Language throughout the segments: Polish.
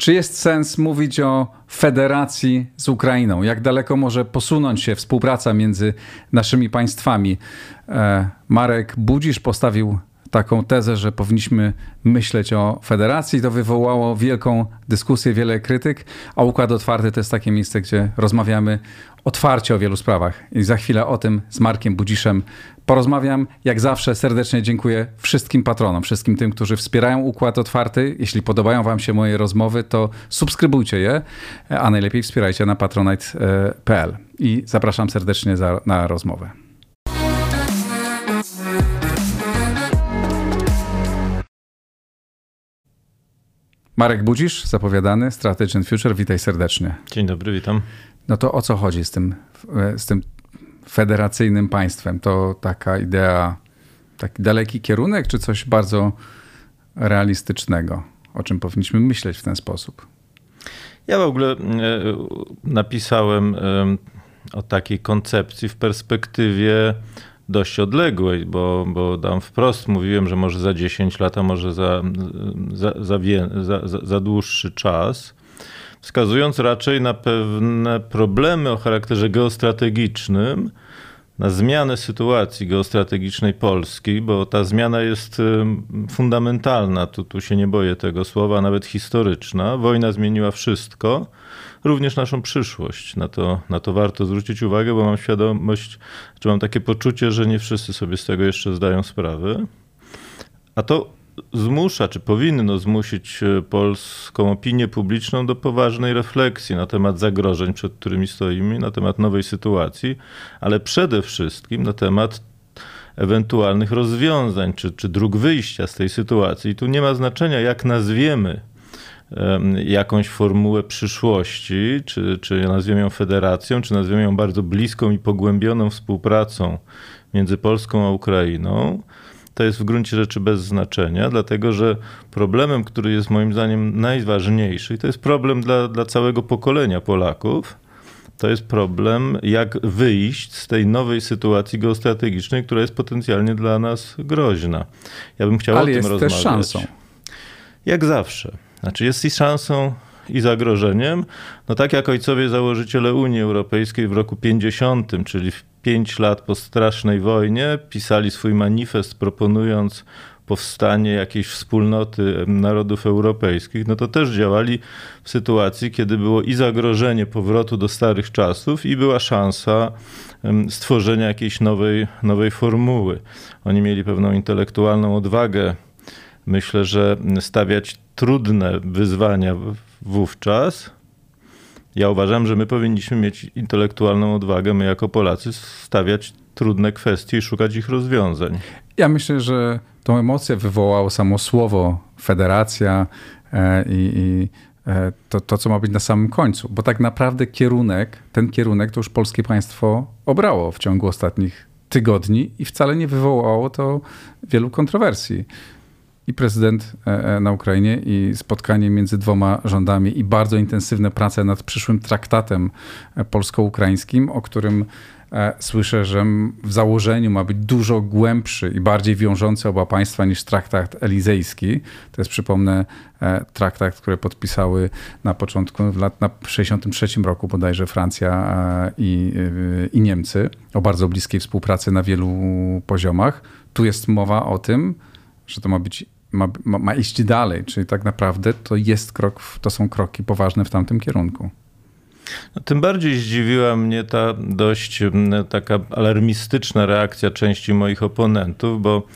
Czy jest sens mówić o federacji z Ukrainą? Jak daleko może posunąć się współpraca między naszymi państwami? E, Marek Budzisz postawił taką tezę, że powinniśmy myśleć o federacji. To wywołało wielką dyskusję, wiele krytyk, a Układ Otwarty to jest takie miejsce, gdzie rozmawiamy otwarcie o wielu sprawach. I za chwilę o tym z Markiem Budziszem porozmawiam. Jak zawsze serdecznie dziękuję wszystkim patronom, wszystkim tym, którzy wspierają Układ Otwarty. Jeśli podobają wam się moje rozmowy, to subskrybujcie je, a najlepiej wspierajcie na patronite.pl. I zapraszam serdecznie za, na rozmowę. Marek Budzisz, zapowiadany, Strategy Future, witaj serdecznie. Dzień dobry, witam. No to o co chodzi z tym, z tym federacyjnym państwem? To taka idea, taki daleki kierunek, czy coś bardzo realistycznego, o czym powinniśmy myśleć w ten sposób? Ja w ogóle e, napisałem e, o takiej koncepcji w perspektywie dość odległej, bo, bo tam wprost mówiłem, że może za 10 lat, a może za, za, za, za, za dłuższy czas, wskazując raczej na pewne problemy o charakterze geostrategicznym, na zmianę sytuacji geostrategicznej Polski, bo ta zmiana jest fundamentalna, tu, tu się nie boję tego słowa, nawet historyczna. Wojna zmieniła wszystko również naszą przyszłość. Na to, na to warto zwrócić uwagę, bo mam świadomość, czy mam takie poczucie, że nie wszyscy sobie z tego jeszcze zdają sprawę. A to zmusza, czy powinno zmusić e, polską opinię publiczną do poważnej refleksji na temat zagrożeń, przed którymi stoimy, na temat nowej sytuacji, ale przede wszystkim na temat ewentualnych rozwiązań, czy, czy dróg wyjścia z tej sytuacji. I tu nie ma znaczenia, jak nazwiemy jakąś formułę przyszłości, czy, czy nazwiemy ją federacją, czy nazwiemy ją bardzo bliską i pogłębioną współpracą między Polską a Ukrainą, to jest w gruncie rzeczy bez znaczenia, dlatego że problemem, który jest moim zdaniem najważniejszy, i to jest problem dla, dla całego pokolenia Polaków, to jest problem, jak wyjść z tej nowej sytuacji geostrategicznej, która jest potencjalnie dla nas groźna. Ja bym chciał Ale o tym jest rozmawiać. też szansą. Jak zawsze. Znaczy jest i szansą, i zagrożeniem. No tak jak ojcowie założyciele Unii Europejskiej w roku 50, czyli 5 lat po strasznej wojnie, pisali swój manifest proponując powstanie jakiejś wspólnoty narodów europejskich, no to też działali w sytuacji, kiedy było i zagrożenie powrotu do starych czasów, i była szansa stworzenia jakiejś nowej, nowej formuły. Oni mieli pewną intelektualną odwagę myślę, że stawiać trudne wyzwania wówczas. Ja uważam, że my powinniśmy mieć intelektualną odwagę, my jako Polacy, stawiać trudne kwestie i szukać ich rozwiązań. Ja myślę, że tą emocję wywołało samo słowo federacja e, i, i e, to, to, co ma być na samym końcu. Bo tak naprawdę kierunek, ten kierunek to już polskie państwo obrało w ciągu ostatnich tygodni i wcale nie wywołało to wielu kontrowersji i prezydent e, e, na Ukrainie, i spotkanie między dwoma rządami, i bardzo intensywne prace nad przyszłym traktatem e, polsko-ukraińskim, o którym słyszę, że w założeniu ma być dużo głębszy i bardziej wiążący oba państwa niż traktat elizejski. To jest, przypomnę, traktat, który podpisały na początku lat, na 63 roku bodajże Francja i, i Niemcy o bardzo bliskiej współpracy na wielu poziomach. Tu jest mowa o tym, że to ma być ma, ma, ma, iść dalej, czyli tak naprawdę to jest krok, to są kroki poważne w tamtym kierunku. No, tym bardziej zdziwiła mnie ta dość taka alarmistyczna reakcja części moich oponentów, bo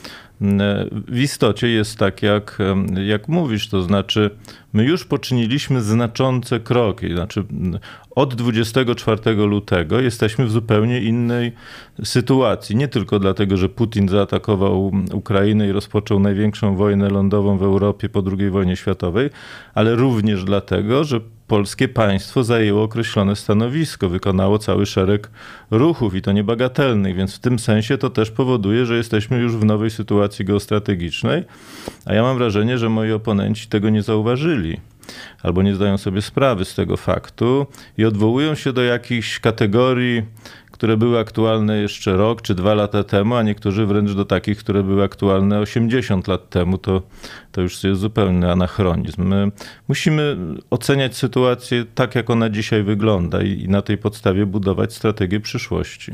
w istocie jest tak, jak, jak mówisz, to znaczy my już poczyniliśmy znaczące kroki. Znaczy od 24 lutego jesteśmy w zupełnie innej sytuacji. Nie tylko dlatego, że Putin zaatakował Ukrainę i rozpoczął największą wojnę lądową w Europie po II wojnie światowej, ale również dlatego, że polskie państwo zajęło określone stanowisko, wykonało cały szereg ruchów i to niebagatelnych, więc w tym sensie to też powoduje, że jesteśmy już w nowej sytuacji geostrategicznej, a ja mam wrażenie, że moi oponenci tego nie zauważyli. albo nie zdają sobie sprawy z tego faktu i odwołują się do jakichś kategorii, które były aktualne jeszcze rok czy dwa lata temu, a niektórzy wręcz do takich, które były aktualne 80 lat temu. To, to już jest zupełny anachronizm. My musimy oceniać sytuację tak, jak ona dzisiaj wygląda i, i na tej podstawie budować strategię przyszłości.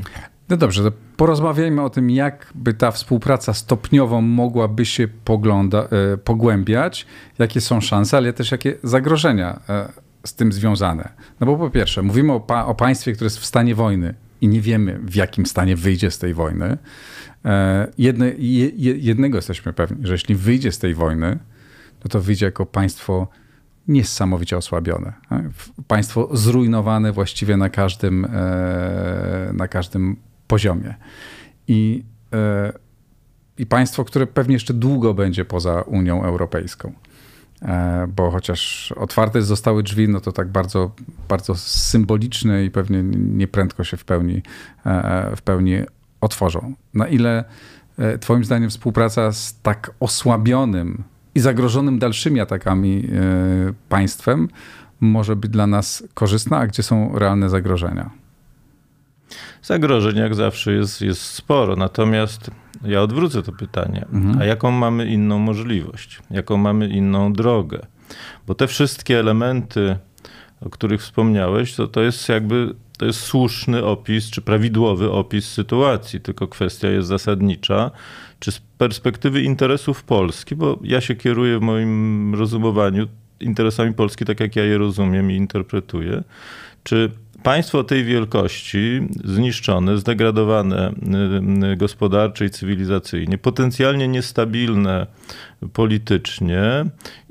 No dobrze, to porozmawiajmy o tym, jak by ta współpraca stopniowo mogłaby się pogląda, e, pogłębiać, jakie są szanse, ale też jakie zagrożenia e, z tym związane. No bo po pierwsze, mówimy o, pa o państwie, które jest w stanie wojny i nie wiemy, w jakim stanie wyjdzie z tej wojny. E, jedne, jednego jesteśmy pewni, że jeśli wyjdzie z tej wojny, no to wyjdzie jako państwo niesamowicie osłabione. Państwo zrujnowane właściwie na każdym, na każdym poziomie. I, e, I państwo, które pewnie jeszcze długo będzie poza Unią Europejską. E, bo chociaż otwarte zostały drzwi, no to tak bardzo, bardzo symboliczne i pewnie nieprędko się w pełni, e, w pełni otworzą. Na ile Twoim zdaniem współpraca z tak osłabionym i zagrożonym dalszymi atakami państwem może być dla nas korzystna, a gdzie są realne zagrożenia? Zagrożeń jak zawsze jest, jest sporo, natomiast ja odwrócę to pytanie. Mhm. A jaką mamy inną możliwość? Jaką mamy inną drogę? Bo te wszystkie elementy, o których wspomniałeś, to, to jest jakby to jest słuszny opis, czy prawidłowy opis sytuacji, tylko kwestia jest zasadnicza, czy z perspektywy interesów Polski, bo ja się kieruję w moim rozumowaniu interesami Polski tak, jak ja je rozumiem i interpretuję, czy państwo tej wielkości, zniszczone, zdegradowane y, y, gospodarczo i cywilizacyjnie, potencjalnie niestabilne politycznie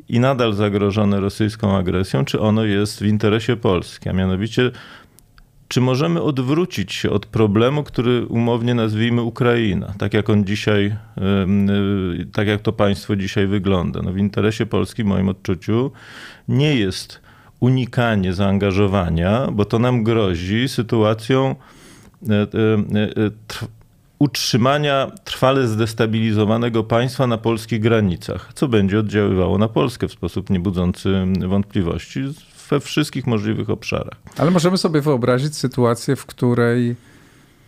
i nadal zagrożone rosyjską agresją, czy ono jest w interesie Polski, a mianowicie czy możemy odwrócić się od problemu, który umownie nazwijmy Ukraina, tak jak on dzisiaj, y, tak jak to państwo dzisiaj wygląda. No w interesie Polski, w moim odczuciu, nie jest unikanie zaangażowania, bo to nam grozi sytuacją e, e, e, utrzymania trwale zdestabilizowanego państwa na polskich granicach, co będzie oddziaływało na Polskę w sposób niebudzący wątpliwości we wszystkich możliwych obszarach. Ale możemy sobie wyobrazić sytuację, w której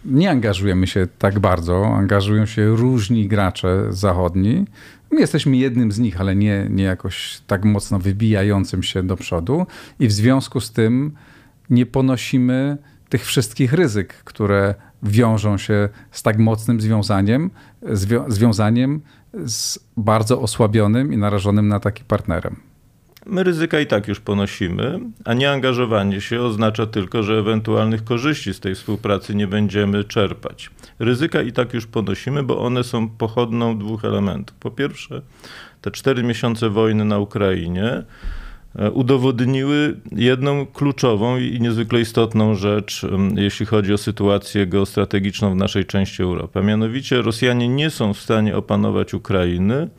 nie angażujemy się tak bardzo, angażują się różni gracze zachodni, My jesteśmy jednym z nich, ale nie, nie jakoś tak mocno wybijającym się do przodu, i w związku z tym nie ponosimy tych wszystkich ryzyk, które wiążą się z tak mocnym związaniem, zwią związaniem z bardzo osłabionym i narażonym na taki partnerem. My ryzyka i tak już ponosimy, a nieangażowanie się oznacza tylko, że ewentualnych korzyści z tej współpracy nie będziemy czerpać. Ryzyka i tak już ponosimy, bo one są pochodną dwóch elementów. Po pierwsze, te cztery miesiące wojny na Ukrainie udowodniły jedną kluczową i niezwykle istotną rzecz, jeśli chodzi o sytuację geostrategiczną w naszej części Europy. Mianowicie Rosjanie nie są w stanie opanować Ukrainy,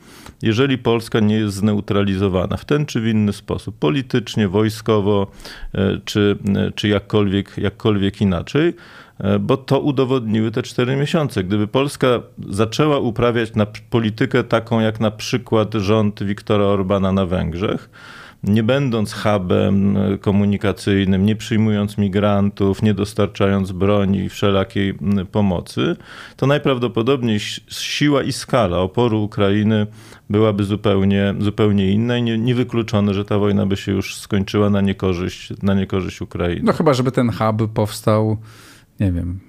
jeżeli Polska nie jest zneutralizowana w ten czy w inny sposób, politycznie, wojskowo, e, czy, e, czy jakkolwiek, jakkolwiek inaczej bo to udowodniły te cztery miesiące. Gdyby Polska zaczęła uprawiać politykę taką jak na przykład rząd Viktora Orbana na Węgrzech, nie będąc hubem komunikacyjnym, nie przyjmując migrantów, nie dostarczając broni i wszelakiej pomocy, to najprawdopodobniej siła i skala oporu Ukrainy byłaby zupełnie, zupełnie inna i nie, niewykluczone, że ta wojna by się już skończyła na niekorzyść, na niekorzyść Ukrainy. No chyba, żeby ten hub powstał nie wiem,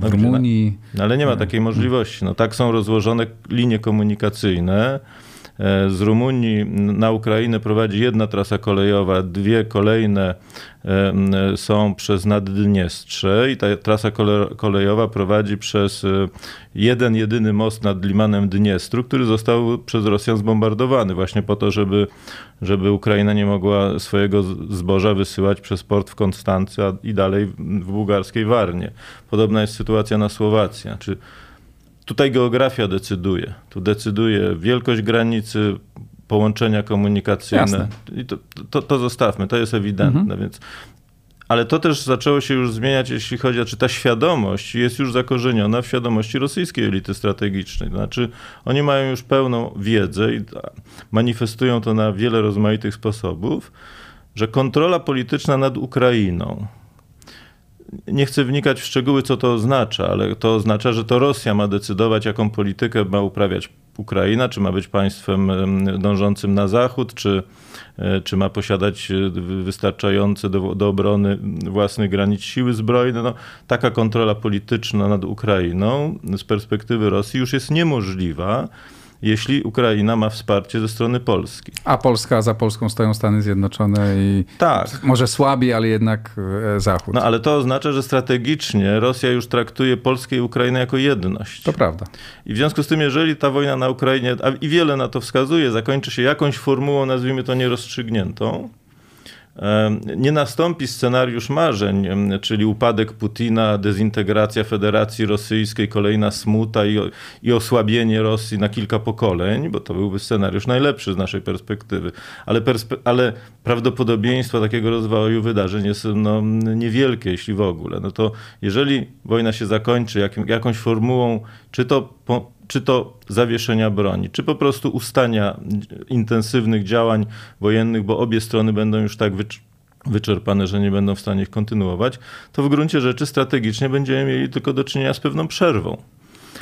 w Rumunii. No, ale nie ma takiej możliwości. No, tak są rozłożone linie komunikacyjne. E, z Rumunii na Ukrainę prowadzi jedna trasa kolejowa, dwie kolejne e, są przez Naddniestrze i ta trasa kolejowa prowadzi przez e, jeden, jedyny most nad limanem Dniestru, który został przez Rosjan zbombardowany właśnie po to, żeby, żeby Ukraina nie mogła swojego zboża wysyłać przez port w Konstancy i dalej w bułgarskiej Warnie. Podobna jest sytuacja na Słowacji. Czy Tutaj geografia decyduje. Tu decyduje wielkość granicy, połączenia komunikacyjne. Jasne. I to, to, to, zostawmy, to jest ewidentne. Mhm. Więc ale to też zaczęło się już zmieniać, jeśli chodzi o, czy ta świadomość jest już zakorzeniona w świadomości rosyjskiej elity strategicznej. To znaczy, oni mają już pełną wiedzę i manifestują to na wiele rozmaitych sposobów, że kontrola polityczna nad Ukrainą, nie chcę wnikać w szczegóły, co to oznacza, ale to oznacza, że to Rosja ma decydować, jaką politykę ma uprawiać Ukraina, czy ma być państwem dążącym na zachód, czy, e, czy ma posiadać e, wystarczające do, do obrony własnych granic siły zbrojne. No, taka kontrola polityczna nad Ukrainą z perspektywy Rosji już jest niemożliwa jeśli Ukraina ma wsparcie ze strony Polski. A Polska, za Polską stoją Stany Zjednoczone i tak. może słabiej, ale jednak e, Zachód. No ale to oznacza, że strategicznie Rosja już traktuje Polskę i Ukrainę jako jedność. To prawda. I w związku z tym, jeżeli ta wojna na Ukrainie, a i wiele na to wskazuje, zakończy się jakąś formułą, nazwijmy to nierozstrzygniętą, nie nastąpi scenariusz marzeń, czyli upadek Putina, dezintegracja Federacji Rosyjskiej, kolejna smuta i, osłabienie Rosji na kilka pokoleń, bo to byłby scenariusz najlepszy z naszej perspektywy, ale, perspe ale prawdopodobieństwo takiego rozwoju wydarzeń jest no, niewielkie, jeśli w ogóle. No to jeżeli wojna się zakończy jak, jakąś formułą, czy to po, czy to zawieszenia broni, czy po prostu ustania intensywnych działań wojennych, bo obie strony będą już tak wyczerpane, że nie będą w stanie ich kontynuować, to w gruncie rzeczy strategicznie będziemy mieli tylko do czynienia z pewną przerwą.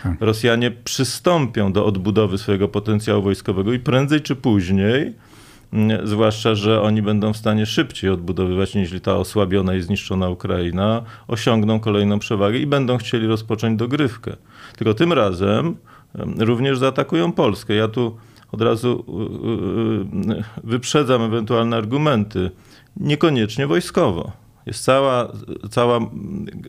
Tak. Rosjanie przystąpią do odbudowy swojego potencjału wojskowego i prędzej czy później, mm, zwłaszcza, że oni będą w stanie szybciej odbudowywać niż ta osłabiona i zniszczona Ukraina, osiągną kolejną przewagę i będą chcieli rozpocząć dogrywkę. Tylko tym razem również zaatakują Polskę. Ja tu od razu y, y, y, wyprzedzam ewentualne argumenty. Niekoniecznie wojskowo. Jest cała, cała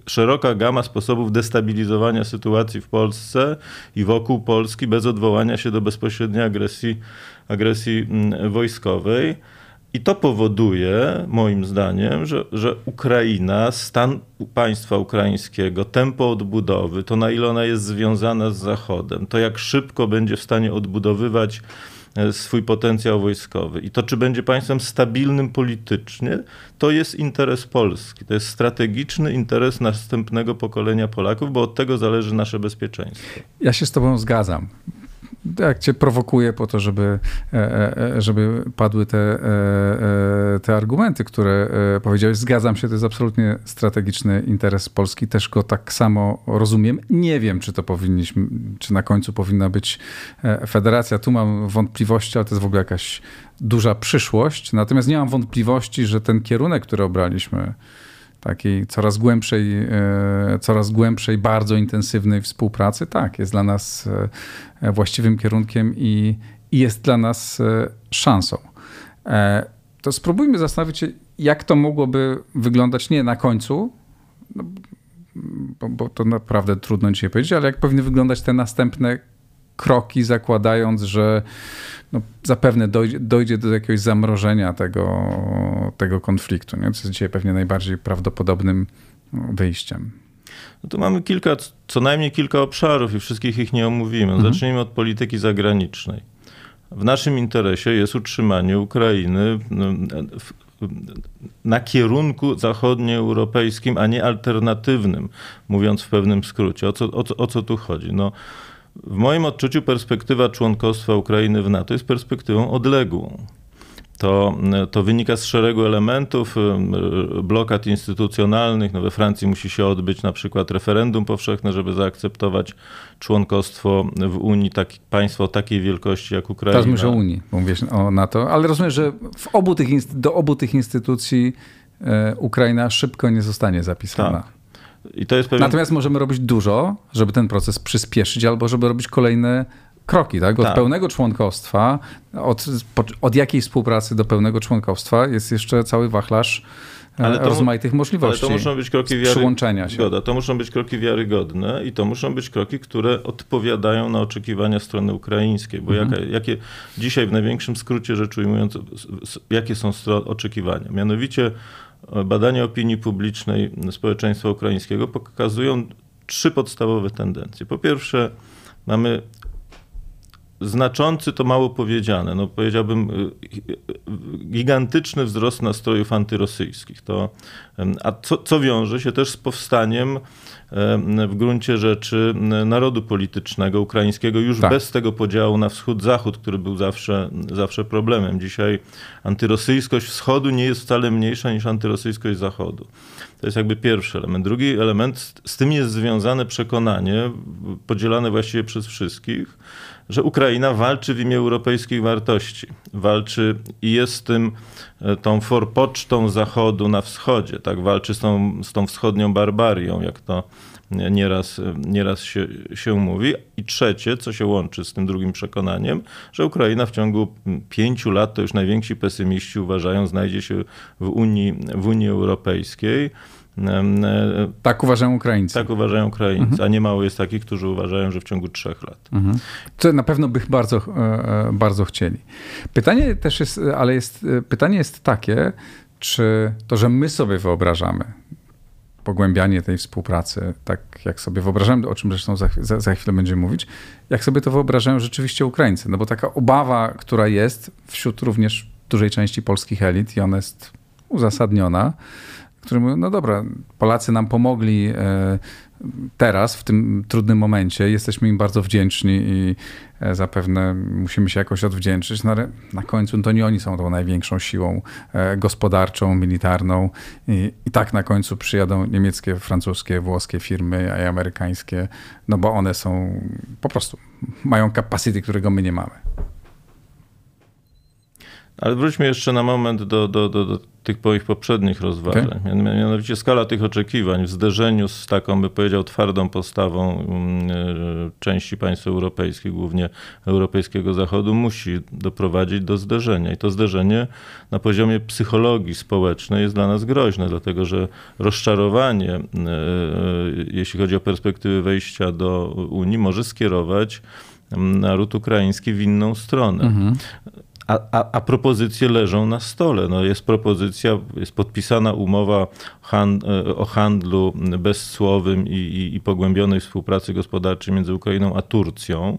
szeroka gama sposobów destabilizowania sytuacji w Polsce i wokół Polski bez odwołania się do bezpośredniej agresji, agresji mm, wojskowej. I to powoduje, moim zdaniem, że, że Ukraina, stan państwa ukraińskiego, tempo odbudowy, to na ile ona jest związana z Zachodem, to jak szybko będzie w stanie odbudowywać e, swój potencjał wojskowy i to, czy będzie państwem stabilnym politycznie, to jest interes Polski. To jest strategiczny interes następnego pokolenia Polaków, bo od tego zależy nasze bezpieczeństwo. Ja się z Tobą zgadzam jak cię prowokuje po to, żeby, e, e, e, żeby padły te, te argumenty, które powiedziałeś. Zgadzam się, to jest absolutnie strategiczny interes Polski. Też go tak samo rozumiem. Nie wiem, czy to powinniśmy, czy na końcu powinna być federacja. Tu mam wątpliwości, ale to jest w ogóle jakaś duża przyszłość. Natomiast nie mam wątpliwości, że ten kierunek, który obraliśmy, takiej coraz głębszej, e, coraz głębszej, bardzo intensywnej współpracy, tak, jest dla nas e, właściwym kierunkiem i, i jest dla nas e, szansą. To spróbujmy zastanowić się, jak to mogłoby wyglądać nie na końcu, no, bo, bo, to naprawdę trudno dzisiaj powiedzieć, ale jak powinny wyglądać te następne kroki, zakładając, że no, zapewne dojdzie, dojdzie, do jakiegoś zamrożenia tego, tego konfliktu, nie? co jest dzisiaj pewnie najbardziej prawdopodobnym wyjściem. No to mamy kilka, co najmniej kilka obszarów i wszystkich ich nie omówimy. Mhm. Zacznijmy od polityki zagranicznej. W naszym interesie jest utrzymanie Ukrainy na kierunku zachodnioeuropejskim, a nie alternatywnym, mówiąc w pewnym skrócie. O co, o co, o co tu chodzi? No, w moim odczuciu perspektywa członkostwa Ukrainy w NATO jest perspektywą odległą. To, to wynika z szeregu elementów, blokad instytucjonalnych. No we Francji musi się odbyć na przykład referendum powszechne, żeby zaakceptować członkostwo w Unii, tak, państwo takiej wielkości jak Ukraina. Teraz mówisz o Unii, bo mówisz o NATO, ale rozumiem, że obu tych, do obu tych instytucji e, Ukraina szybko nie zostanie zapisana. Tak. Pewien... Natomiast możemy robić dużo, żeby ten proces przyspieszyć, albo żeby robić kolejne kroki, tak? Od tak. pełnego członkostwa, od, od jakiej współpracy do pełnego członkostwa jest jeszcze cały wachlarz e, ale to, rozmaitych możliwości. Ale to muszą być kroki wiary... przyłączenia się. Zgoda, to muszą być kroki wiarygodne i to muszą być kroki, które odpowiadają na oczekiwania strony ukraińskiej, bo mhm. jakie, jakie dzisiaj w największym skrócie rzecz ujmując, jakie są oczekiwania? Mianowicie badania opinii publicznej społeczeństwa ukraińskiego pokazują trzy podstawowe tendencje. Po pierwsze, mamy znaczący to mało powiedziane. No powiedziałbym gigantyczny wzrost nastrojów antyrosyjskich. To, a co, co wiąże się też z powstaniem w gruncie rzeczy narodu politycznego ukraińskiego, już tak. bez tego podziału na wschód-zachód, który był zawsze, zawsze problemem. Dzisiaj antyrosyjskość wschodu nie jest wcale mniejsza niż antyrosyjskość zachodu. To jest jakby pierwszy element. Drugi element, z tym jest związane przekonanie, podzielane właściwie przez wszystkich, że Ukraina walczy w imię europejskich wartości. Walczy i jest tym e, tą forpocztą Zachodu na wschodzie, tak? Walczy z tą, z tą wschodnią barbarią, jak to nieraz, nieraz się, się mówi. I trzecie, co się łączy z tym drugim przekonaniem, że Ukraina w ciągu pięciu lat, to już najwięksi pesymiści uważają, znajdzie się w Unii, w Unii Europejskiej. E, tak uważają Ukraińcy. Tak uważają Ukraińcy, mhm. a nie mało jest takich, którzy uważają, że w ciągu trzech lat. Mhm. To na pewno by bardzo, e, e, bardzo chcieli. Pytanie też jest, ale jest, pytanie jest takie, czy to, że my sobie wyobrażamy pogłębianie tej współpracy, tak jak sobie wyobrażamy, o czym zresztą za, za, za chwilę będziemy mówić, jak sobie to wyobrażają rzeczywiście Ukraińcy. No bo taka obawa, która jest wśród również dużej części polskich elit i ona jest uzasadniona, którzy mówią, no dobra, Polacy nam pomogli e, teraz, w tym trudnym momencie. Jesteśmy im bardzo wdzięczni i e, zapewne musimy się jakoś odwdzięczyć, no ale na końcu to nie oni są tą największą siłą e, gospodarczą, militarną i, i tak na końcu przyjadą niemieckie, francuskie, włoskie firmy, a i amerykańskie, no bo one są po prostu, mają capacity, którego my nie mamy. Ale wróćmy jeszcze na moment do, do, do, do tych moich poprzednich rozważań. Okay. Mianowicie skala tych oczekiwań w zderzeniu z taką, by powiedział, twardą postawą mm, e, części państw europejskich, głównie europejskiego zachodu, musi doprowadzić do zderzenia. I to zderzenie na poziomie psychologii społecznej jest dla nas groźne, dlatego że rozczarowanie, e, e, jeśli chodzi o perspektywy wejścia do Unii, może skierować mm, naród ukraiński w inną stronę. Mhm. A, a, a, propozycje leżą na stole. No jest propozycja, jest podpisana umowa e, o handlu bezcłowym i, i, i pogłębionej współpracy gospodarczej między Ukrainą a Turcją.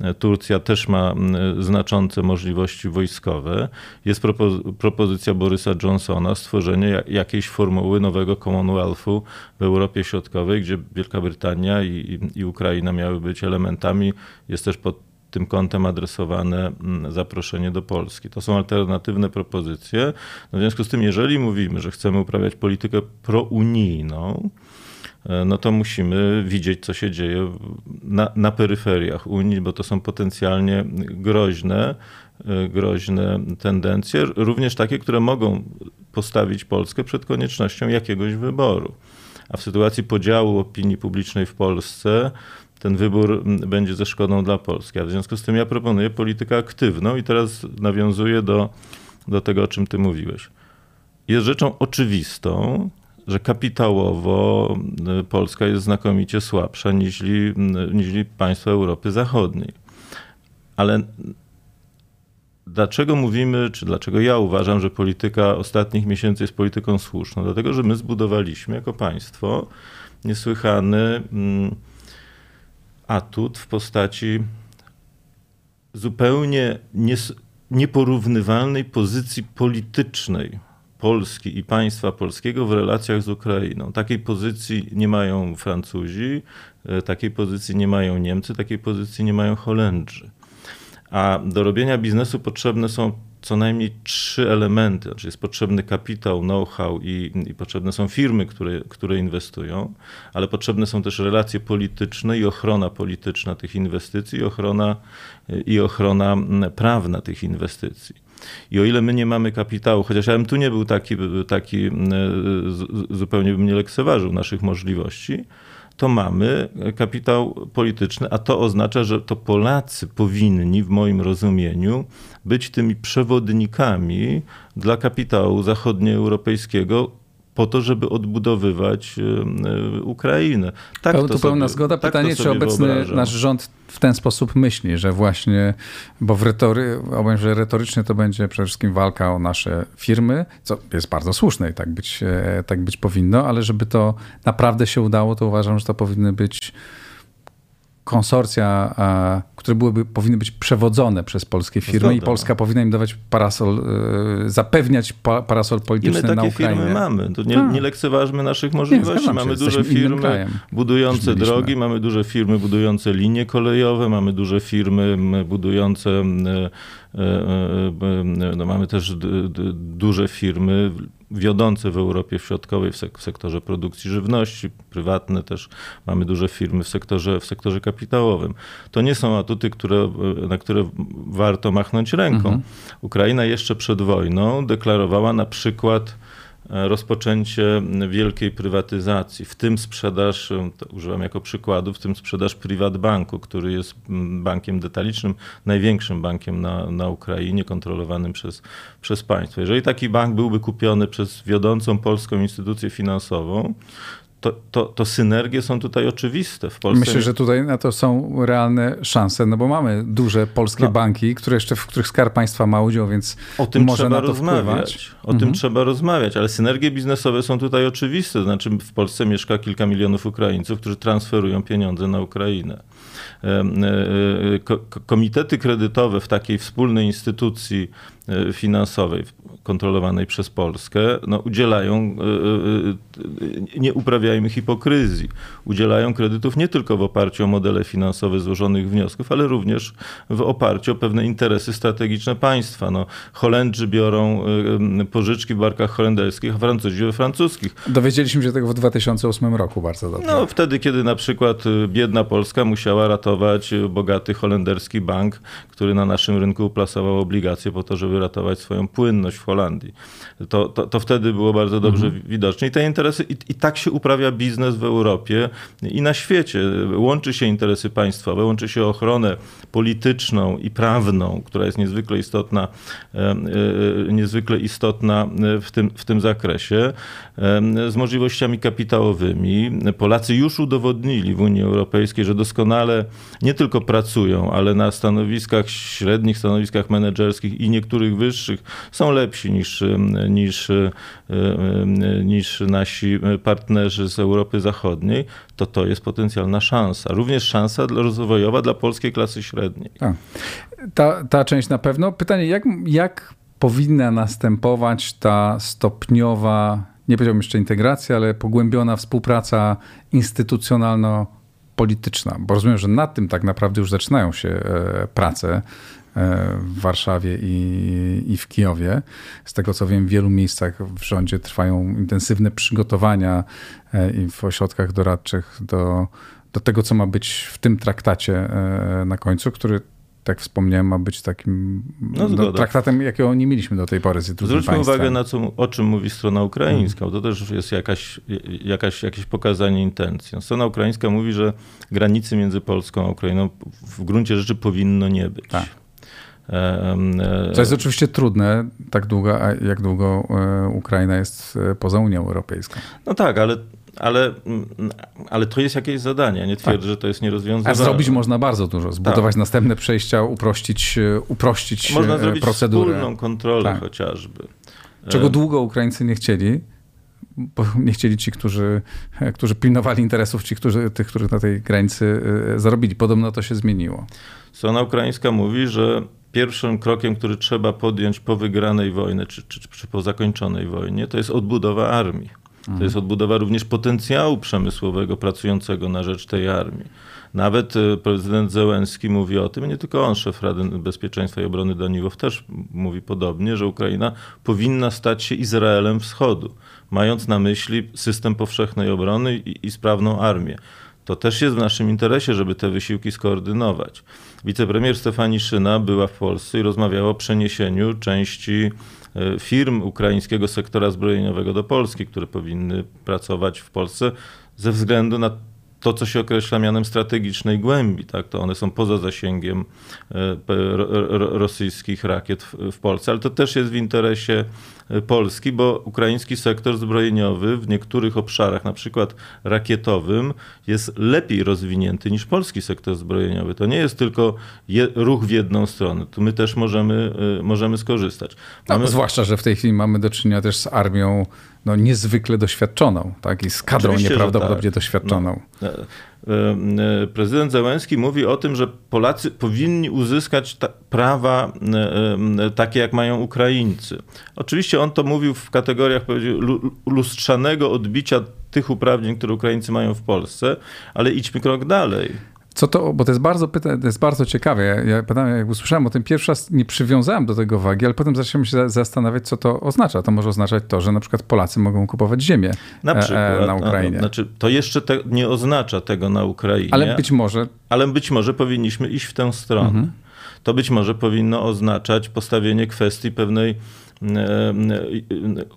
E, Turcja też ma znaczące możliwości wojskowe. Jest propo propozycja Borysa Johnsona stworzenie jakiejś formuły nowego Commonwealthu w Europie Środkowej, gdzie Wielka Brytania i, i Ukraina miały być elementami. Jest też pod tym kątem adresowane mm, zaproszenie do Polski. To są alternatywne propozycje. No w związku z tym, jeżeli mówimy, że chcemy uprawiać politykę prounijną, e, no to musimy widzieć, co się dzieje na, na peryferiach Unii, bo to są potencjalnie groźne, e, groźne tendencje, również takie, które mogą postawić Polskę przed koniecznością jakiegoś wyboru. A w sytuacji podziału opinii publicznej w Polsce, ten wybór będzie ze szkodą dla Polski. A w związku z tym ja proponuję politykę aktywną i teraz nawiązuję do, do tego, o czym ty mówiłeś. Jest rzeczą oczywistą, że kapitałowo y, Polska jest znakomicie słabsza niż, niż państwa Europy Zachodniej. Ale dlaczego mówimy, czy dlaczego ja uważam, że polityka ostatnich miesięcy jest polityką słuszną? Dlatego, że my zbudowaliśmy jako państwo niesłychany atut w postaci zupełnie nieporównywalnej pozycji politycznej Polski i państwa polskiego w relacjach z Ukrainą. Takiej pozycji nie mają Francuzi, e, takiej pozycji nie mają Niemcy, takiej pozycji nie mają Holendrzy. A do robienia biznesu potrzebne są co najmniej trzy elementy. Znaczy jest potrzebny kapitał, know-how i, i, potrzebne są firmy, które, które inwestują, ale potrzebne są też relacje polityczne i ochrona polityczna tych inwestycji i ochrona, i ochrona prawna tych inwestycji. I o ile my nie mamy kapitału, chociaż ja bym tu nie był taki, taki zupełnie bym nie lekceważył naszych możliwości, to mamy kapitał polityczny, a to oznacza, że to Polacy powinni, w moim rozumieniu, być tymi przewodnikami dla kapitału zachodnioeuropejskiego, po to, żeby odbudowywać e, Ukrainę. Tak to tu pełna zgoda. Tak Pytanie, czy obecny wyobrażam. nasz rząd w ten sposób myśli, że właśnie, bo w retory, że retorycznie to będzie przede wszystkim walka o nasze firmy, co jest bardzo słuszne i tak być, e, tak być powinno, ale żeby to naprawdę się udało, to uważam, że to powinny być konsorcja, które byłyby, powinny być przewodzone przez polskie firmy i Polska powinna im dawać parasol, e, zapewniać parasol polityczny na Ukrainę. I my takie firmy mamy. To nie, nie lekceważmy naszych możliwości. Nie, mamy duże firmy budujące drogi, mamy duże firmy budujące linie kolejowe, mamy duże firmy budujące e, e, no mamy też duże firmy wiodące w Europie Środkowej w, sek w sektorze produkcji żywności, prywatne też mamy duże firmy w sektorze, w sektorze kapitałowym. To nie są atuty, które, na które warto machnąć ręką. Mhm. Ukraina jeszcze przed wojną deklarowała na przykład rozpoczęcie wielkiej prywatyzacji, w tym sprzedaż, używam jako przykładu, w tym sprzedaż Privatbanku, który jest bankiem detalicznym, największym bankiem na, na Ukrainie, kontrolowanym przez, przez państwo. Jeżeli taki bank byłby kupiony przez wiodącą polską instytucję finansową, to, to, to synergie są tutaj oczywiste w Polsce. Myślę, że tutaj na to są realne szanse, no bo mamy duże polskie no. banki, które jeszcze, w których Skarb Państwa ma udział, więc o tym może trzeba na to rozmawiać. Wpływać. O mhm. tym trzeba rozmawiać, ale synergie biznesowe są tutaj oczywiste. Znaczy w Polsce mieszka kilka milionów Ukraińców, którzy transferują pieniądze na Ukrainę. E, e, komitety kredytowe w takiej wspólnej instytucji e, finansowej, kontrolowanej przez Polskę, no, udzielają, nie uprawiajmy hipokryzji, udzielają kredytów nie tylko w oparciu o modele finansowe złożonych wniosków, ale również w oparciu o pewne interesy strategiczne państwa. No, Holendrzy biorą pożyczki w barkach holenderskich, a Francuzi we francuskich. Dowiedzieliśmy się tego w 2008 roku bardzo dobrze. No, wtedy, kiedy na przykład biedna Polska musiała ratować ratować bogaty holenderski bank, który na naszym rynku uplasował obligacje po to, żeby ratować swoją płynność w Holandii. To, to, to wtedy było bardzo dobrze mhm. widoczne. I te interesy, i, i tak się uprawia biznes w Europie i na świecie. Łączy się interesy państwowe, łączy się ochronę polityczną i prawną, która jest niezwykle istotna, e, e, niezwykle istotna w tym, w tym zakresie, z możliwościami kapitałowymi. Polacy już udowodnili w Unii Europejskiej, że doskonale nie tylko pracują, ale na stanowiskach średnich, stanowiskach menedżerskich i niektórych wyższych są lepsi niż, niż, niż nasi partnerzy z Europy Zachodniej, to to jest potencjalna szansa. Również szansa rozwojowa dla polskiej klasy średniej. Ta, ta część na pewno. Pytanie, jak, jak powinna następować ta stopniowa, nie powiedziałbym jeszcze integracja, ale pogłębiona współpraca instytucjonalno polityczna, bo rozumiem, że nad tym tak naprawdę już zaczynają się e, prace e, w Warszawie i, i w Kijowie. Z tego co wiem, w wielu miejscach w rządzie trwają intensywne przygotowania e, i w ośrodkach doradczych do, do tego, co ma być w tym traktacie na końcu, który tak wspomniałem, ma być takim no, no, traktatem, jakiego nie mieliśmy do tej pory z Zwróćmy państwem. uwagę na co, o czym mówi strona ukraińska, to też jest jakaś, jakaś, jakieś pokazanie intencji. Strona ukraińska mówi, że granicy między Polską a Ukrainą w gruncie rzeczy powinno nie być. Tak. To jest oczywiście trudne, tak długo, jak długo e, Ukraina jest e, poza Unią Europejską. No tak, ale ale, ale to jest jakieś zadanie. Nie twierdzę, tak. że to jest nierozwiązane. A zrobić można bardzo dużo. Zbudować tak. następne przejścia, uprościć, uprościć można e, zrobić procedurę. wspólną kontrolę tak. chociażby. Czego e, długo Ukraińcy nie chcieli, bo nie chcieli ci, którzy, e, którzy pilnowali interesów, ci, którzy, tych, których na tej granicy zarobili. Podobno to się zmieniło. Strona ukraińska mówi, że pierwszym krokiem, który trzeba podjąć po wygranej wojnie, czy, czy, czy po zakończonej wojnie, to jest odbudowa armii. To jest odbudowa również potencjału przemysłowego pracującego na rzecz tej armii. Nawet e, prezydent Zełenski mówi o tym, nie tylko on, szef Rady Bezpieczeństwa i Obrony Daniłow też mówi podobnie, że Ukraina powinna stać się Izraelem Wschodu, mając na myśli system powszechnej obrony i, i sprawną armię. To też jest w naszym interesie, żeby te wysiłki skoordynować. Wicepremier Stefani Szyna była w Polsce i rozmawiała o przeniesieniu części firm ukraińskiego sektora zbrojeniowego do Polski, które powinny pracować w Polsce ze względu na to, co się określa mianem strategicznej głębi, tak, to one są poza zasięgiem e, rosyjskich rakiet w Polsce, ale to też jest w interesie e, Polski, bo ukraiński sektor zbrojeniowy w niektórych obszarach, na przykład rakietowym, jest lepiej rozwinięty niż polski sektor zbrojeniowy. To nie jest tylko je, ruch w jedną stronę. Tu my też możemy, e, możemy skorzystać. No, mamy... No, zwłaszcza, że w tej chwili mamy do czynienia też z armią no, niezwykle doświadczoną, tak? I z kadrą Oczywiście, nieprawdopodobnie tak. doświadczoną. No, prezydent Zełenski mówi o tym, że Polacy powinni uzyskać prawa takie, jak mają Ukraińcy. Oczywiście on to mówił w kategoriach lustrzanego odbicia tych uprawnień, które Ukraińcy mają w Polsce, ale idźmy krok dalej. Co to, bo to jest bardzo, pyta, to jest bardzo ciekawe. Ja, ja pytałem, jak usłyszałem o tym pierwszy raz, nie przywiązałem do tego wagi, ale potem zacząłem się zastanawiać, co to oznacza. To może oznaczać to, że na przykład Polacy mogą kupować ziemię na, e, przykład, na Ukrainie. A, znaczy, to jeszcze te, nie oznacza tego na Ukrainie. Ale być może. Ale być może powinniśmy iść w tę stronę. Mhm. To być może powinno oznaczać postawienie kwestii pewnej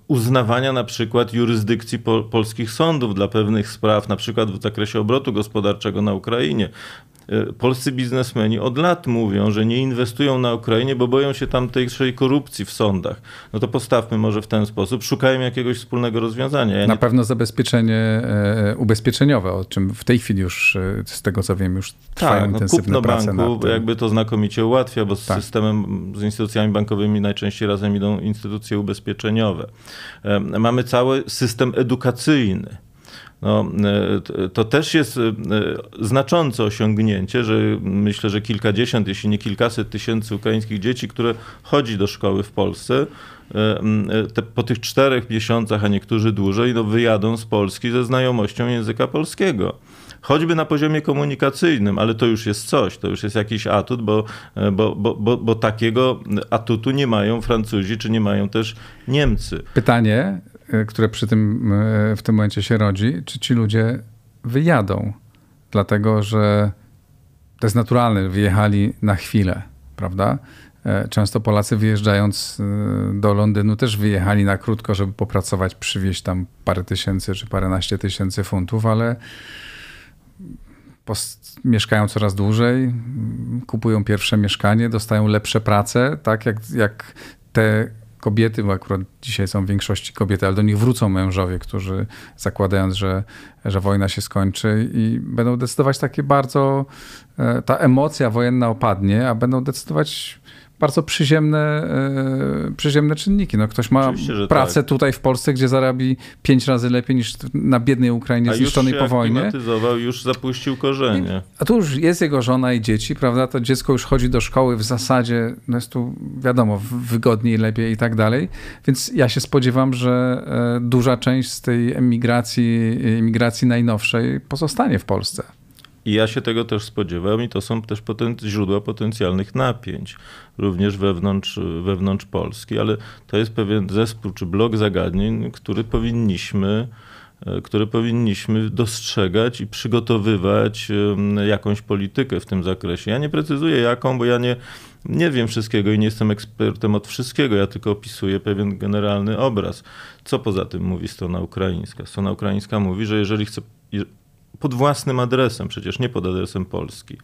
uznawania na przykład jurysdykcji pol polskich sądów dla pewnych spraw, na przykład w zakresie obrotu gospodarczego na Ukrainie. E, polscy biznesmeni od lat mówią, że nie inwestują na Ukrainie, bo boją się tamtejszej korupcji w sądach. No to postawmy może w ten sposób, szukajmy jakiegoś wspólnego rozwiązania. Ja na nie... pewno zabezpieczenie e, ubezpieczeniowe, o czym w tej chwili już, e, z tego co wiem, już trwają tak, no, intensywne kupno prace banku jakby to znakomicie ułatwia, bo z tak. systemem, z instytucjami bankowymi najczęściej razem idą instytucje ubezpieczeniowe. Mamy cały system edukacyjny no, e, to też jest e, znaczące osiągnięcie, że myślę, że kilkadziesiąt, jeśli nie kilkaset tysięcy ukraińskich dzieci, które chodzi do szkoły w Polsce, e, te, po tych czterech miesiącach, a niektórzy dłużej, no, wyjadą z Polski ze znajomością języka polskiego choćby na poziomie komunikacyjnym, ale to już jest coś, to już jest jakiś atut, bo, bo, bo, bo, takiego atutu nie mają Francuzi, czy nie mają też Niemcy. Pytanie, które przy tym, e, w tym momencie się rodzi, czy ci ludzie wyjadą, dlatego że to jest naturalne, wyjechali na chwilę, prawda? E, często Polacy wyjeżdżając do Londynu też wyjechali na krótko, żeby popracować, przywieźć tam parę tysięcy czy paręnaście tysięcy funtów, ale mieszkają coraz dłużej, kupują pierwsze mieszkanie, dostają lepsze prace, tak jak, jak te kobiety, bo akurat dzisiaj są w większości kobiety, ale do nich wrócą mężowie, którzy zakładając, że, że wojna się skończy i będą decydować takie bardzo, e, ta emocja wojenna opadnie, a będą decydować bardzo przyziemne, e, przyziemne czynniki. No, ktoś ma pracę tak. tutaj w Polsce, gdzie zarabi pięć razy lepiej niż na biednej Ukrainie zniszczonej po wojnie. już zapuścił korzenie. A tu już jest jego żona i dzieci, prawda? To dziecko już chodzi do szkoły w zasadzie, no jest tu wiadomo, wygodniej, lepiej i tak dalej. Więc ja się spodziewam, że e, duża część z tej emigracji, emigracji najnowszej pozostanie w Polsce. I ja się tego też spodziewam i to są też źródła potencjalnych napięć, również wewnątrz, wewnątrz Polski, ale to jest pewien zespół czy blok zagadnień, który powinniśmy e, które powinniśmy dostrzegać i przygotowywać jakąś politykę w tym zakresie. Ja nie precyzuję jaką, bo ja nie, nie wiem wszystkiego i nie jestem ekspertem od wszystkiego, ja tylko opisuję pewien generalny obraz. Co poza tym mówi strona ukraińska? Strona ukraińska mówi, że jeżeli chce, pod własnym adresem, przecież nie pod adresem Polski,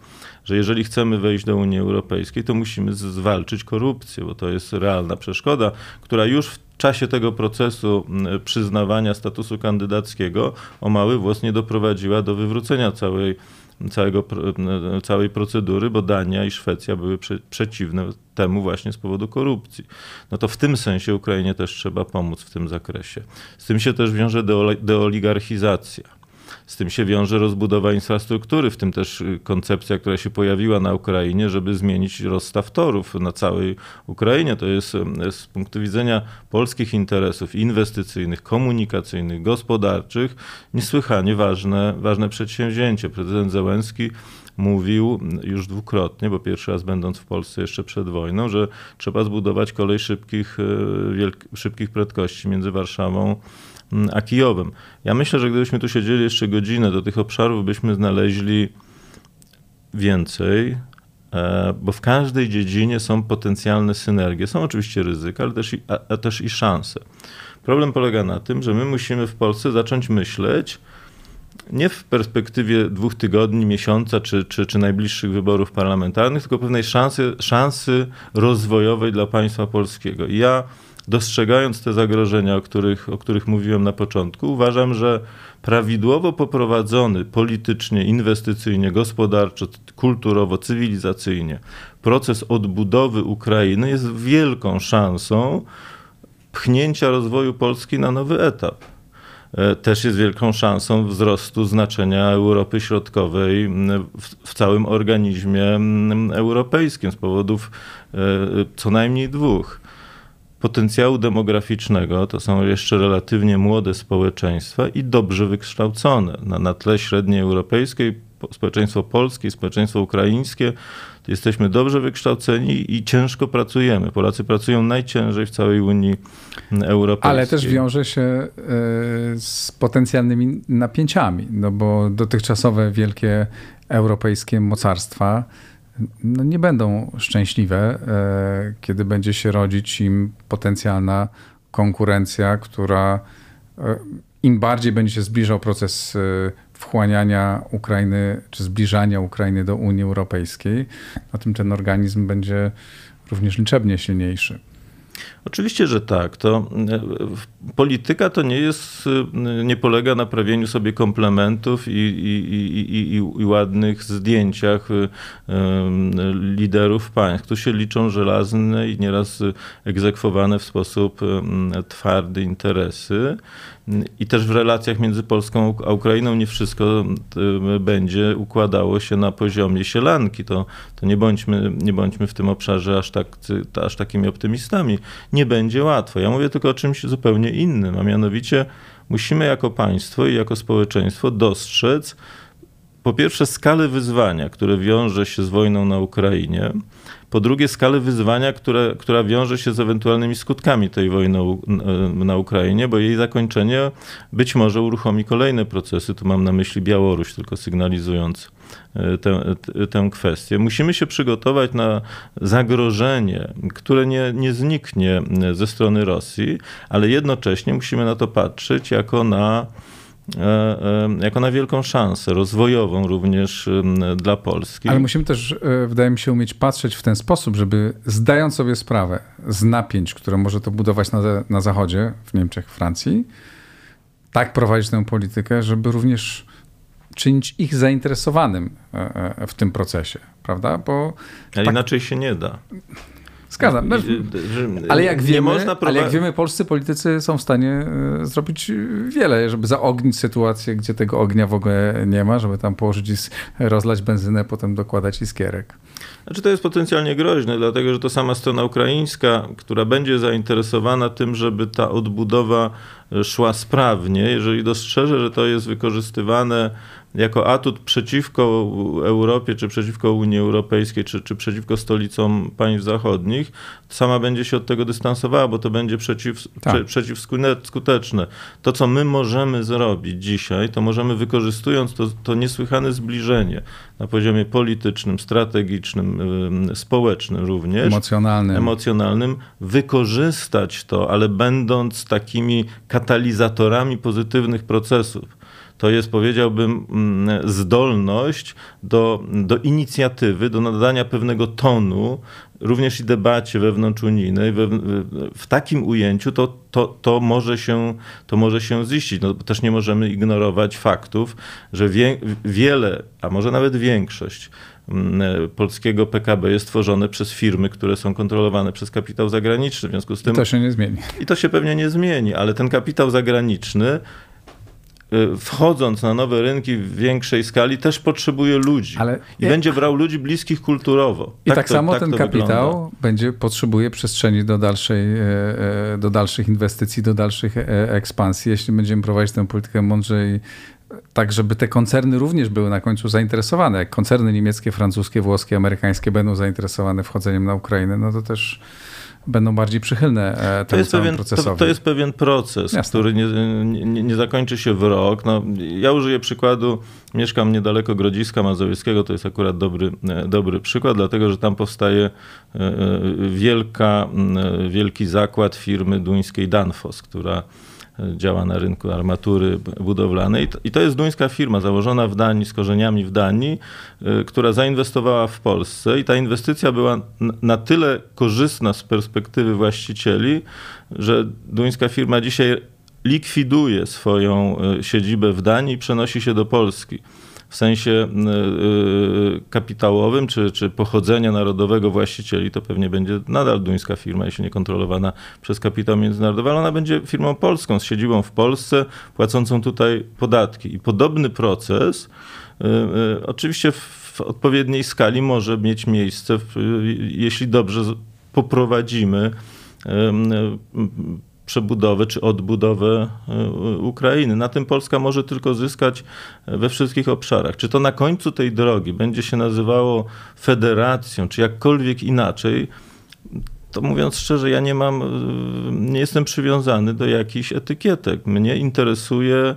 że jeżeli chcemy wejść do Unii Europejskiej, to musimy zwalczyć korupcję, bo to jest realna przeszkoda, która już w czasie tego procesu przyznawania statusu kandydackiego o mały włos nie doprowadziła do wywrócenia całej, całego, całej procedury, bo Dania i Szwecja były prze, przeciwne temu właśnie z powodu korupcji. No to w tym sensie Ukrainie też trzeba pomóc w tym zakresie. Z tym się też wiąże deoligarchizacja z tym się wiąże rozbudowa infrastruktury, w tym też y, koncepcja, która się pojawiła na Ukrainie, żeby zmienić rozstaw torów na całej Ukrainie. To jest z punktu widzenia polskich interesów inwestycyjnych, komunikacyjnych, gospodarczych niesłychanie ważne, ważne przedsięwzięcie. Prezydent Zełenski mówił już dwukrotnie, bo pierwszy raz będąc w Polsce jeszcze przed wojną, że trzeba zbudować kolej szybkich, y, szybkich prędkości między Warszawą a Kijowem. Ja myślę, że gdybyśmy tu siedzieli jeszcze godzinę, do tych obszarów byśmy znaleźli więcej, e, bo w każdej dziedzinie są potencjalne synergie. Są oczywiście ryzyka, ale też i, a też i szanse. Problem polega na tym, że my musimy w Polsce zacząć myśleć nie w perspektywie dwóch tygodni, miesiąca czy, czy, czy najbliższych wyborów parlamentarnych, tylko pewnej szansy, szansy rozwojowej dla państwa polskiego. I ja dostrzegając te zagrożenia, o których, o których mówiłem na początku, uważam, że prawidłowo poprowadzony politycznie, inwestycyjnie, gospodarczo, kulturowo, cywilizacyjnie proces odbudowy Ukrainy jest wielką szansą pchnięcia rozwoju Polski na nowy etap. też jest wielką szansą wzrostu znaczenia Europy Środkowej w, w całym organizmie europejskim z powodów co najmniej dwóch potencjału demograficznego to są jeszcze relatywnie młode społeczeństwa i dobrze wykształcone. Na, na tle średniej europejskiej, społeczeństwo polskie, społeczeństwo ukraińskie, jesteśmy dobrze wykształceni i ciężko pracujemy. Polacy pracują najciężej w całej Unii Europejskiej. Ale też wiąże się e, z potencjalnymi napięciami, no bo dotychczasowe wielkie europejskie mocarstwa no nie będą szczęśliwe, e, kiedy będzie się rodzić im potencjalna konkurencja, która e, im bardziej będzie się zbliżał proces e, wchłaniania Ukrainy, czy zbliżania Ukrainy do Unii Europejskiej, na tym ten organizm będzie również liczebnie silniejszy. Oczywiście, że tak. To polityka to nie jest, nie polega na prawieniu sobie komplementów i, i, i, i, ładnych zdjęciach e, liderów państw. Tu się liczą żelazne i nieraz egzekwowane w sposób twardy interesy. I też w relacjach między Polską a Ukrainą nie wszystko będzie układało się na poziomie sielanki. To, to nie, bądźmy, nie bądźmy w tym obszarze aż, tak, aż takimi optymistami. Nie będzie łatwo. Ja mówię tylko o czymś zupełnie innym, a mianowicie musimy jako państwo i jako społeczeństwo dostrzec po pierwsze skalę wyzwania, które wiąże się z wojną na Ukrainie, po drugie skalę wyzwania, które, która wiąże się z ewentualnymi skutkami tej wojny na Ukrainie, bo jej zakończenie być może uruchomi kolejne procesy. Tu mam na myśli Białoruś, tylko sygnalizując e, tę, tę kwestię. Musimy się przygotować na zagrożenie, które nie, nie zniknie ze strony Rosji, ale jednocześnie musimy na to patrzeć jako na E, e, jako na wielką szansę rozwojową również dla Polski. Ale musimy też, e, wydaje mi się, umieć patrzeć w ten sposób, żeby zdając sobie sprawę z napięć, które może to budować na, na Zachodzie, w Niemczech, Francji, tak prowadzić tę politykę, żeby również czynić ich zainteresowanym w tym procesie, prawda? Bo Ale tak... inaczej się nie da. Zgadzam. No, ale, jak wiemy, ale jak wiemy, polscy politycy są w stanie e, zrobić wiele, żeby zaognić sytuację, gdzie tego ognia w ogóle nie ma, żeby tam położyć i rozlać benzynę, potem dokładać iskierek. Znaczy to jest potencjalnie groźne, dlatego że to sama strona ukraińska, która będzie zainteresowana tym, żeby ta odbudowa szła sprawnie, jeżeli dostrzeże, że to jest wykorzystywane jako atut przeciwko Europie, czy przeciwko Unii Europejskiej, czy, czy przeciwko stolicom państw zachodnich, sama będzie się od tego dystansowała, bo to będzie przeciw, tak. prze, przeciwskuteczne. To, co my możemy zrobić dzisiaj, to możemy wykorzystując to, to niesłychane zbliżenie na poziomie politycznym, strategicznym, społecznym również, emocjonalnym, emocjonalnym wykorzystać to, ale będąc takimi katalizatorami pozytywnych procesów to jest, powiedziałbym, mm, zdolność do, do inicjatywy, do nadania pewnego tonu, również i debacie wewnątrzunijnej, we, w takim ujęciu to, to, to, może się, to może się ziścić. No, też nie możemy ignorować faktów, że wie, wiele, a może nawet większość mm, polskiego PKB jest tworzone przez firmy, które są kontrolowane przez kapitał zagraniczny. W związku z tym. I to się nie zmieni. I to się pewnie nie zmieni, ale ten kapitał zagraniczny wchodząc na nowe rynki w większej skali, też potrzebuje ludzi. Ale I będzie brał ludzi bliskich kulturowo. I tak, tak to, samo tak ten kapitał wygląda. będzie potrzebuje przestrzeni do, dalszej, e, e, do dalszych inwestycji, do dalszych e, ekspansji. Jeśli będziemy prowadzić tę politykę mądrzej, tak żeby te koncerny również były na końcu zainteresowane. Jak koncerny niemieckie, francuskie, włoskie, amerykańskie będą zainteresowane wchodzeniem na Ukrainę, no to też będą bardziej przychylne temu to pewien, procesowi. To, to, jest pewien proces, Jasne. który nie, nie, nie, zakończy się w rok. No, ja użyję przykładu, mieszkam niedaleko Grodziska Mazowieckiego, to jest akurat dobry, e, dobry przykład, dlatego że tam powstaje e, e, wielka, wielki zakład firmy duńskiej Danfoss, która działa na rynku armatury budowlanej. I to jest duńska firma założona w Danii, z korzeniami w Danii, y, która zainwestowała w Polsce i ta inwestycja była na tyle korzystna z perspektywy właścicieli, że duńska firma dzisiaj likwiduje swoją y, siedzibę w Danii i przenosi się do Polski. W sensie kapitałowym czy, czy pochodzenia narodowego właścicieli, to pewnie będzie nadal duńska firma, jeśli nie kontrolowana przez kapitał międzynarodowy, ale ona będzie firmą polską z siedzibą w Polsce, płacącą tutaj podatki. I podobny proces oczywiście w odpowiedniej skali może mieć miejsce, jeśli dobrze poprowadzimy przebudowę czy odbudowę e, Ukrainy. Na tym Polska może tylko zyskać we wszystkich obszarach. Czy to na końcu tej drogi będzie się nazywało federacją, czy jakkolwiek inaczej, to mówiąc szczerze, ja nie mam, e, nie jestem przywiązany do jakichś etykietek. Mnie interesuje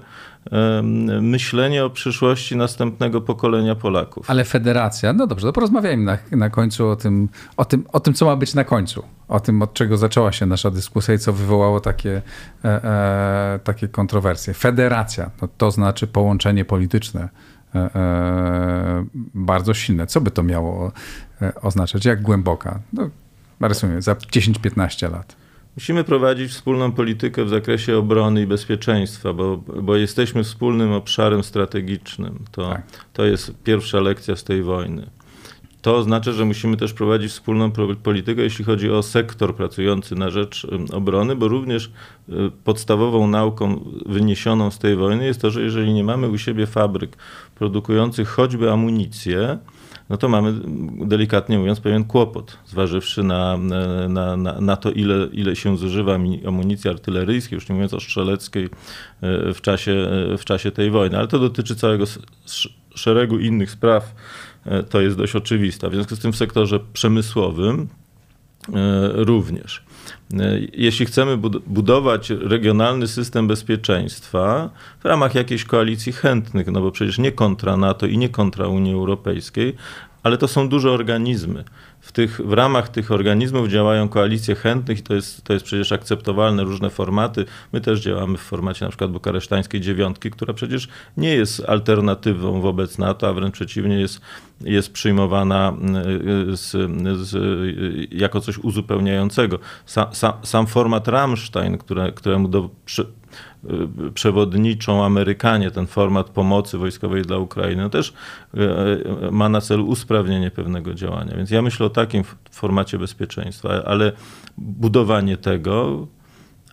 myślenie o przyszłości następnego pokolenia Polaków. Ale federacja, no dobrze, to porozmawiajmy na, na końcu o tym, o, tym, o tym, co ma być na końcu. O tym, od czego zaczęła się nasza dyskusja i co wywołało takie, e, e, takie kontrowersje. Federacja, no to znaczy połączenie polityczne e, e bardzo silne. Co by to miało e, oznaczać? Jak głęboka? No, rysuję, za 10-15 lat. Musimy prowadzić wspólną politykę w zakresie obrony i bezpieczeństwa, bo, bo jesteśmy wspólnym obszarem strategicznym. To, tak. to jest pierwsza lekcja z tej wojny. To oznacza, że musimy też prowadzić wspólną politykę, jeśli chodzi o sektor pracujący na rzecz obrony, bo również y, podstawową nauką wyniesioną z tej wojny jest to, że jeżeli nie mamy u siebie fabryk produkujących choćby amunicję, no to mamy delikatnie mówiąc pewien kłopot, zważywszy na, na, na, na to, ile, ile się zużywa amunicji artyleryjskiej, już nie mówiąc o strzeleckiej e, w czasie, e, w czasie tej wojny. Ale to dotyczy całego szeregu innych spraw, to jest dość oczywiste. W związku z tym w sektorze przemysłowym również. Jeśli chcemy budować regionalny system bezpieczeństwa w ramach jakiejś koalicji chętnych, no bo przecież nie kontra NATO i nie kontra Unii Europejskiej, ale to są duże organizmy. W, tych, w ramach tych organizmów działają koalicje chętnych i to jest, to jest przecież akceptowalne, różne formaty. My też działamy w formacie na przykład bukaresztańskiej dziewiątki, która przecież nie jest alternatywą wobec NATO, a wręcz przeciwnie jest, jest przyjmowana y, z, z, jako coś uzupełniającego. Sam, sam, format Rammstein, które, któremu do, przy, przewodniczą Amerykanie, ten format pomocy wojskowej dla Ukrainy, no też y, y, ma na celu usprawnienie pewnego działania. Więc ja myślę o takim formacie bezpieczeństwa, ale budowanie tego,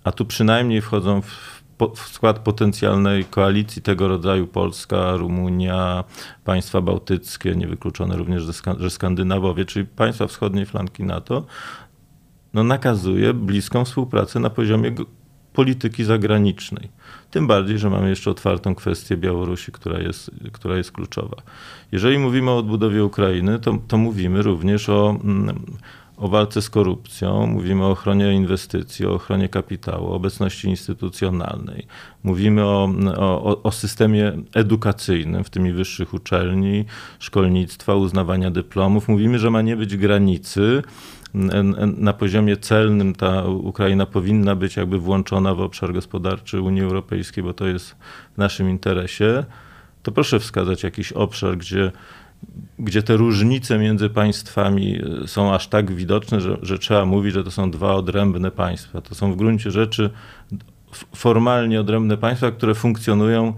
a tu przynajmniej wchodzą w w skład potencjalnej koalicji tego rodzaju Polska, Rumunia, państwa bałtyckie, niewykluczone również, że Skandynawowie, czyli państwa wschodniej flanki NATO, no nakazuje bliską współpracę na poziomie polityki zagranicznej. Tym bardziej, że mamy jeszcze otwartą kwestię Białorusi, która jest, która jest kluczowa. Jeżeli mówimy o odbudowie Ukrainy, to, to mówimy również o, mm, o walce z korupcją, mówimy o ochronie inwestycji, o ochronie kapitału, obecności instytucjonalnej. Mówimy o, o, o systemie edukacyjnym, w tym i wyższych uczelni, szkolnictwa, uznawania dyplomów. Mówimy, że ma nie być granicy, na poziomie celnym ta Ukraina powinna być jakby włączona w obszar gospodarczy Unii Europejskiej, bo to jest w naszym interesie, to proszę wskazać jakiś obszar, gdzie, gdzie te różnice między państwami e, są aż tak widoczne, że, że trzeba mówić, że to są dwa odrębne państwa. To są w gruncie rzeczy formalnie odrębne państwa, które funkcjonują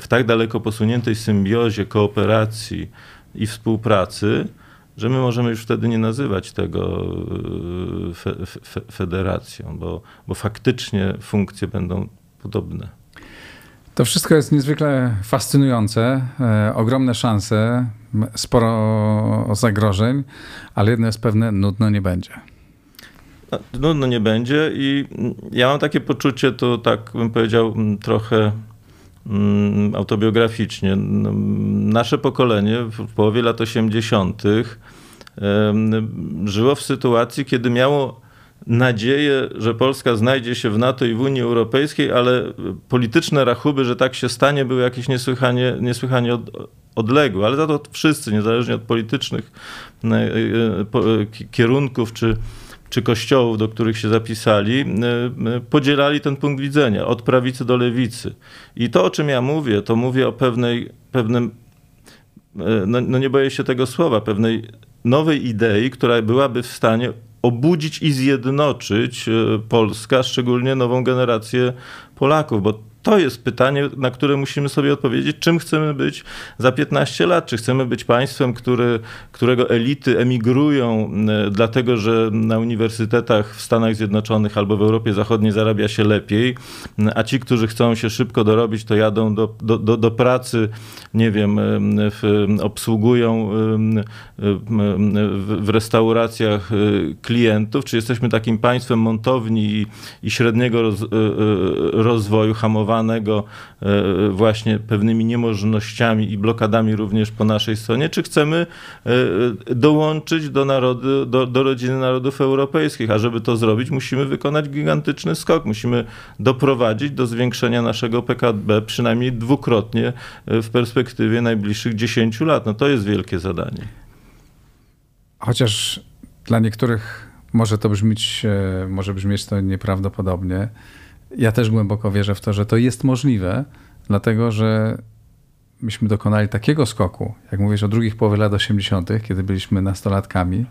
w tak daleko posuniętej symbiozie, kooperacji i współpracy, że my możemy już wtedy nie nazywać tego e, fe, fe, federacją, bo, bo faktycznie funkcje będą podobne. To wszystko jest niezwykle fascynujące, e, ogromne szanse, sporo zagrożeń, ale jedno jest pewne, nudno nie będzie. No, nudno nie będzie i ja mam takie poczucie, to tak bym powiedział, trochę autobiograficznie. No, nasze pokolenie w połowie lat 80. żyło w sytuacji, kiedy miało nadzieję, że Polska znajdzie się w NATO i w Unii Europejskiej, ale polityczne rachuby, że tak się stanie, były jakieś niesłychanie, niesłychanie odległe. Ale za to wszyscy, niezależnie od politycznych e, e, kierunków czy czy kościołów, do których się zapisali, e, e, podzielali ten punkt widzenia od prawicy do lewicy. I to, o czym ja mówię, to mówię o pewnej, pewnym, e, no, no nie boję się tego słowa, pewnej nowej idei, która byłaby w stanie obudzić i zjednoczyć Polska, szczególnie nową generację Polaków, bo to jest pytanie, na które musimy sobie odpowiedzieć, czym chcemy być za 15 lat. Czy chcemy być państwem, który, którego elity emigrują, dlatego że na uniwersytetach w Stanach Zjednoczonych albo w Europie Zachodniej zarabia się lepiej, a ci, którzy chcą się szybko dorobić, to jadą do, do, do, do pracy, nie wiem, w, obsługują w, w restauracjach y, klientów, czy jesteśmy takim państwem montowni i, i średniego roz, y, y, rozwoju hamowanego właśnie pewnymi niemożnościami i blokadami również po naszej stronie, czy chcemy dołączyć do, narody, do, do rodziny narodów europejskich, a żeby to zrobić, musimy wykonać gigantyczny skok, musimy doprowadzić do zwiększenia naszego PKB przynajmniej dwukrotnie w perspektywie najbliższych 10 lat. No to jest wielkie zadanie. Chociaż dla niektórych może to brzmieć, e, może brzmieć to nieprawdopodobnie. Ja też głęboko wierzę w to, że to jest możliwe, dlatego że myśmy dokonali takiego skoku, jak mówisz o drugich połowie lat 80., kiedy byliśmy nastolatkami,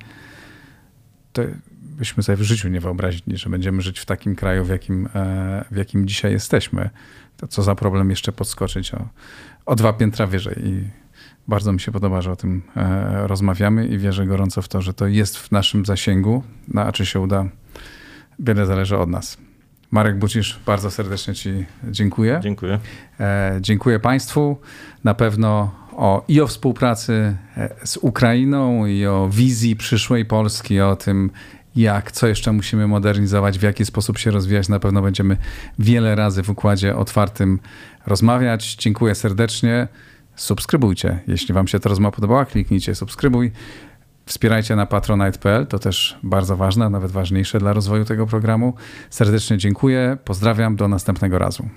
to byśmy sobie w życiu nie wyobrazili, że będziemy żyć w takim kraju, w jakim, e, w jakim dzisiaj jesteśmy. To co za problem jeszcze podskoczyć o, o dwa piętra wyżej. I bardzo mi się podoba, że o tym e, rozmawiamy i wierzę gorąco w to, że to jest w naszym zasięgu. No, a czy się uda, wiele zależy od nas. Marek Bucisz, bardzo serdecznie Ci dziękuję. Dziękuję. E, dziękuję Państwu. Na pewno o, i o współpracy e, z Ukrainą, i o wizji przyszłej Polski, o tym, jak, co jeszcze musimy modernizować, w jaki sposób się rozwijać. Na pewno będziemy wiele razy w układzie otwartym rozmawiać. Dziękuję serdecznie subskrybujcie. Jeśli Wam się ta rozmowa podobała, kliknijcie subskrybuj. Wspierajcie na patronite.pl, to też bardzo ważne, nawet ważniejsze dla rozwoju tego programu. Serdecznie dziękuję, pozdrawiam, do następnego razu.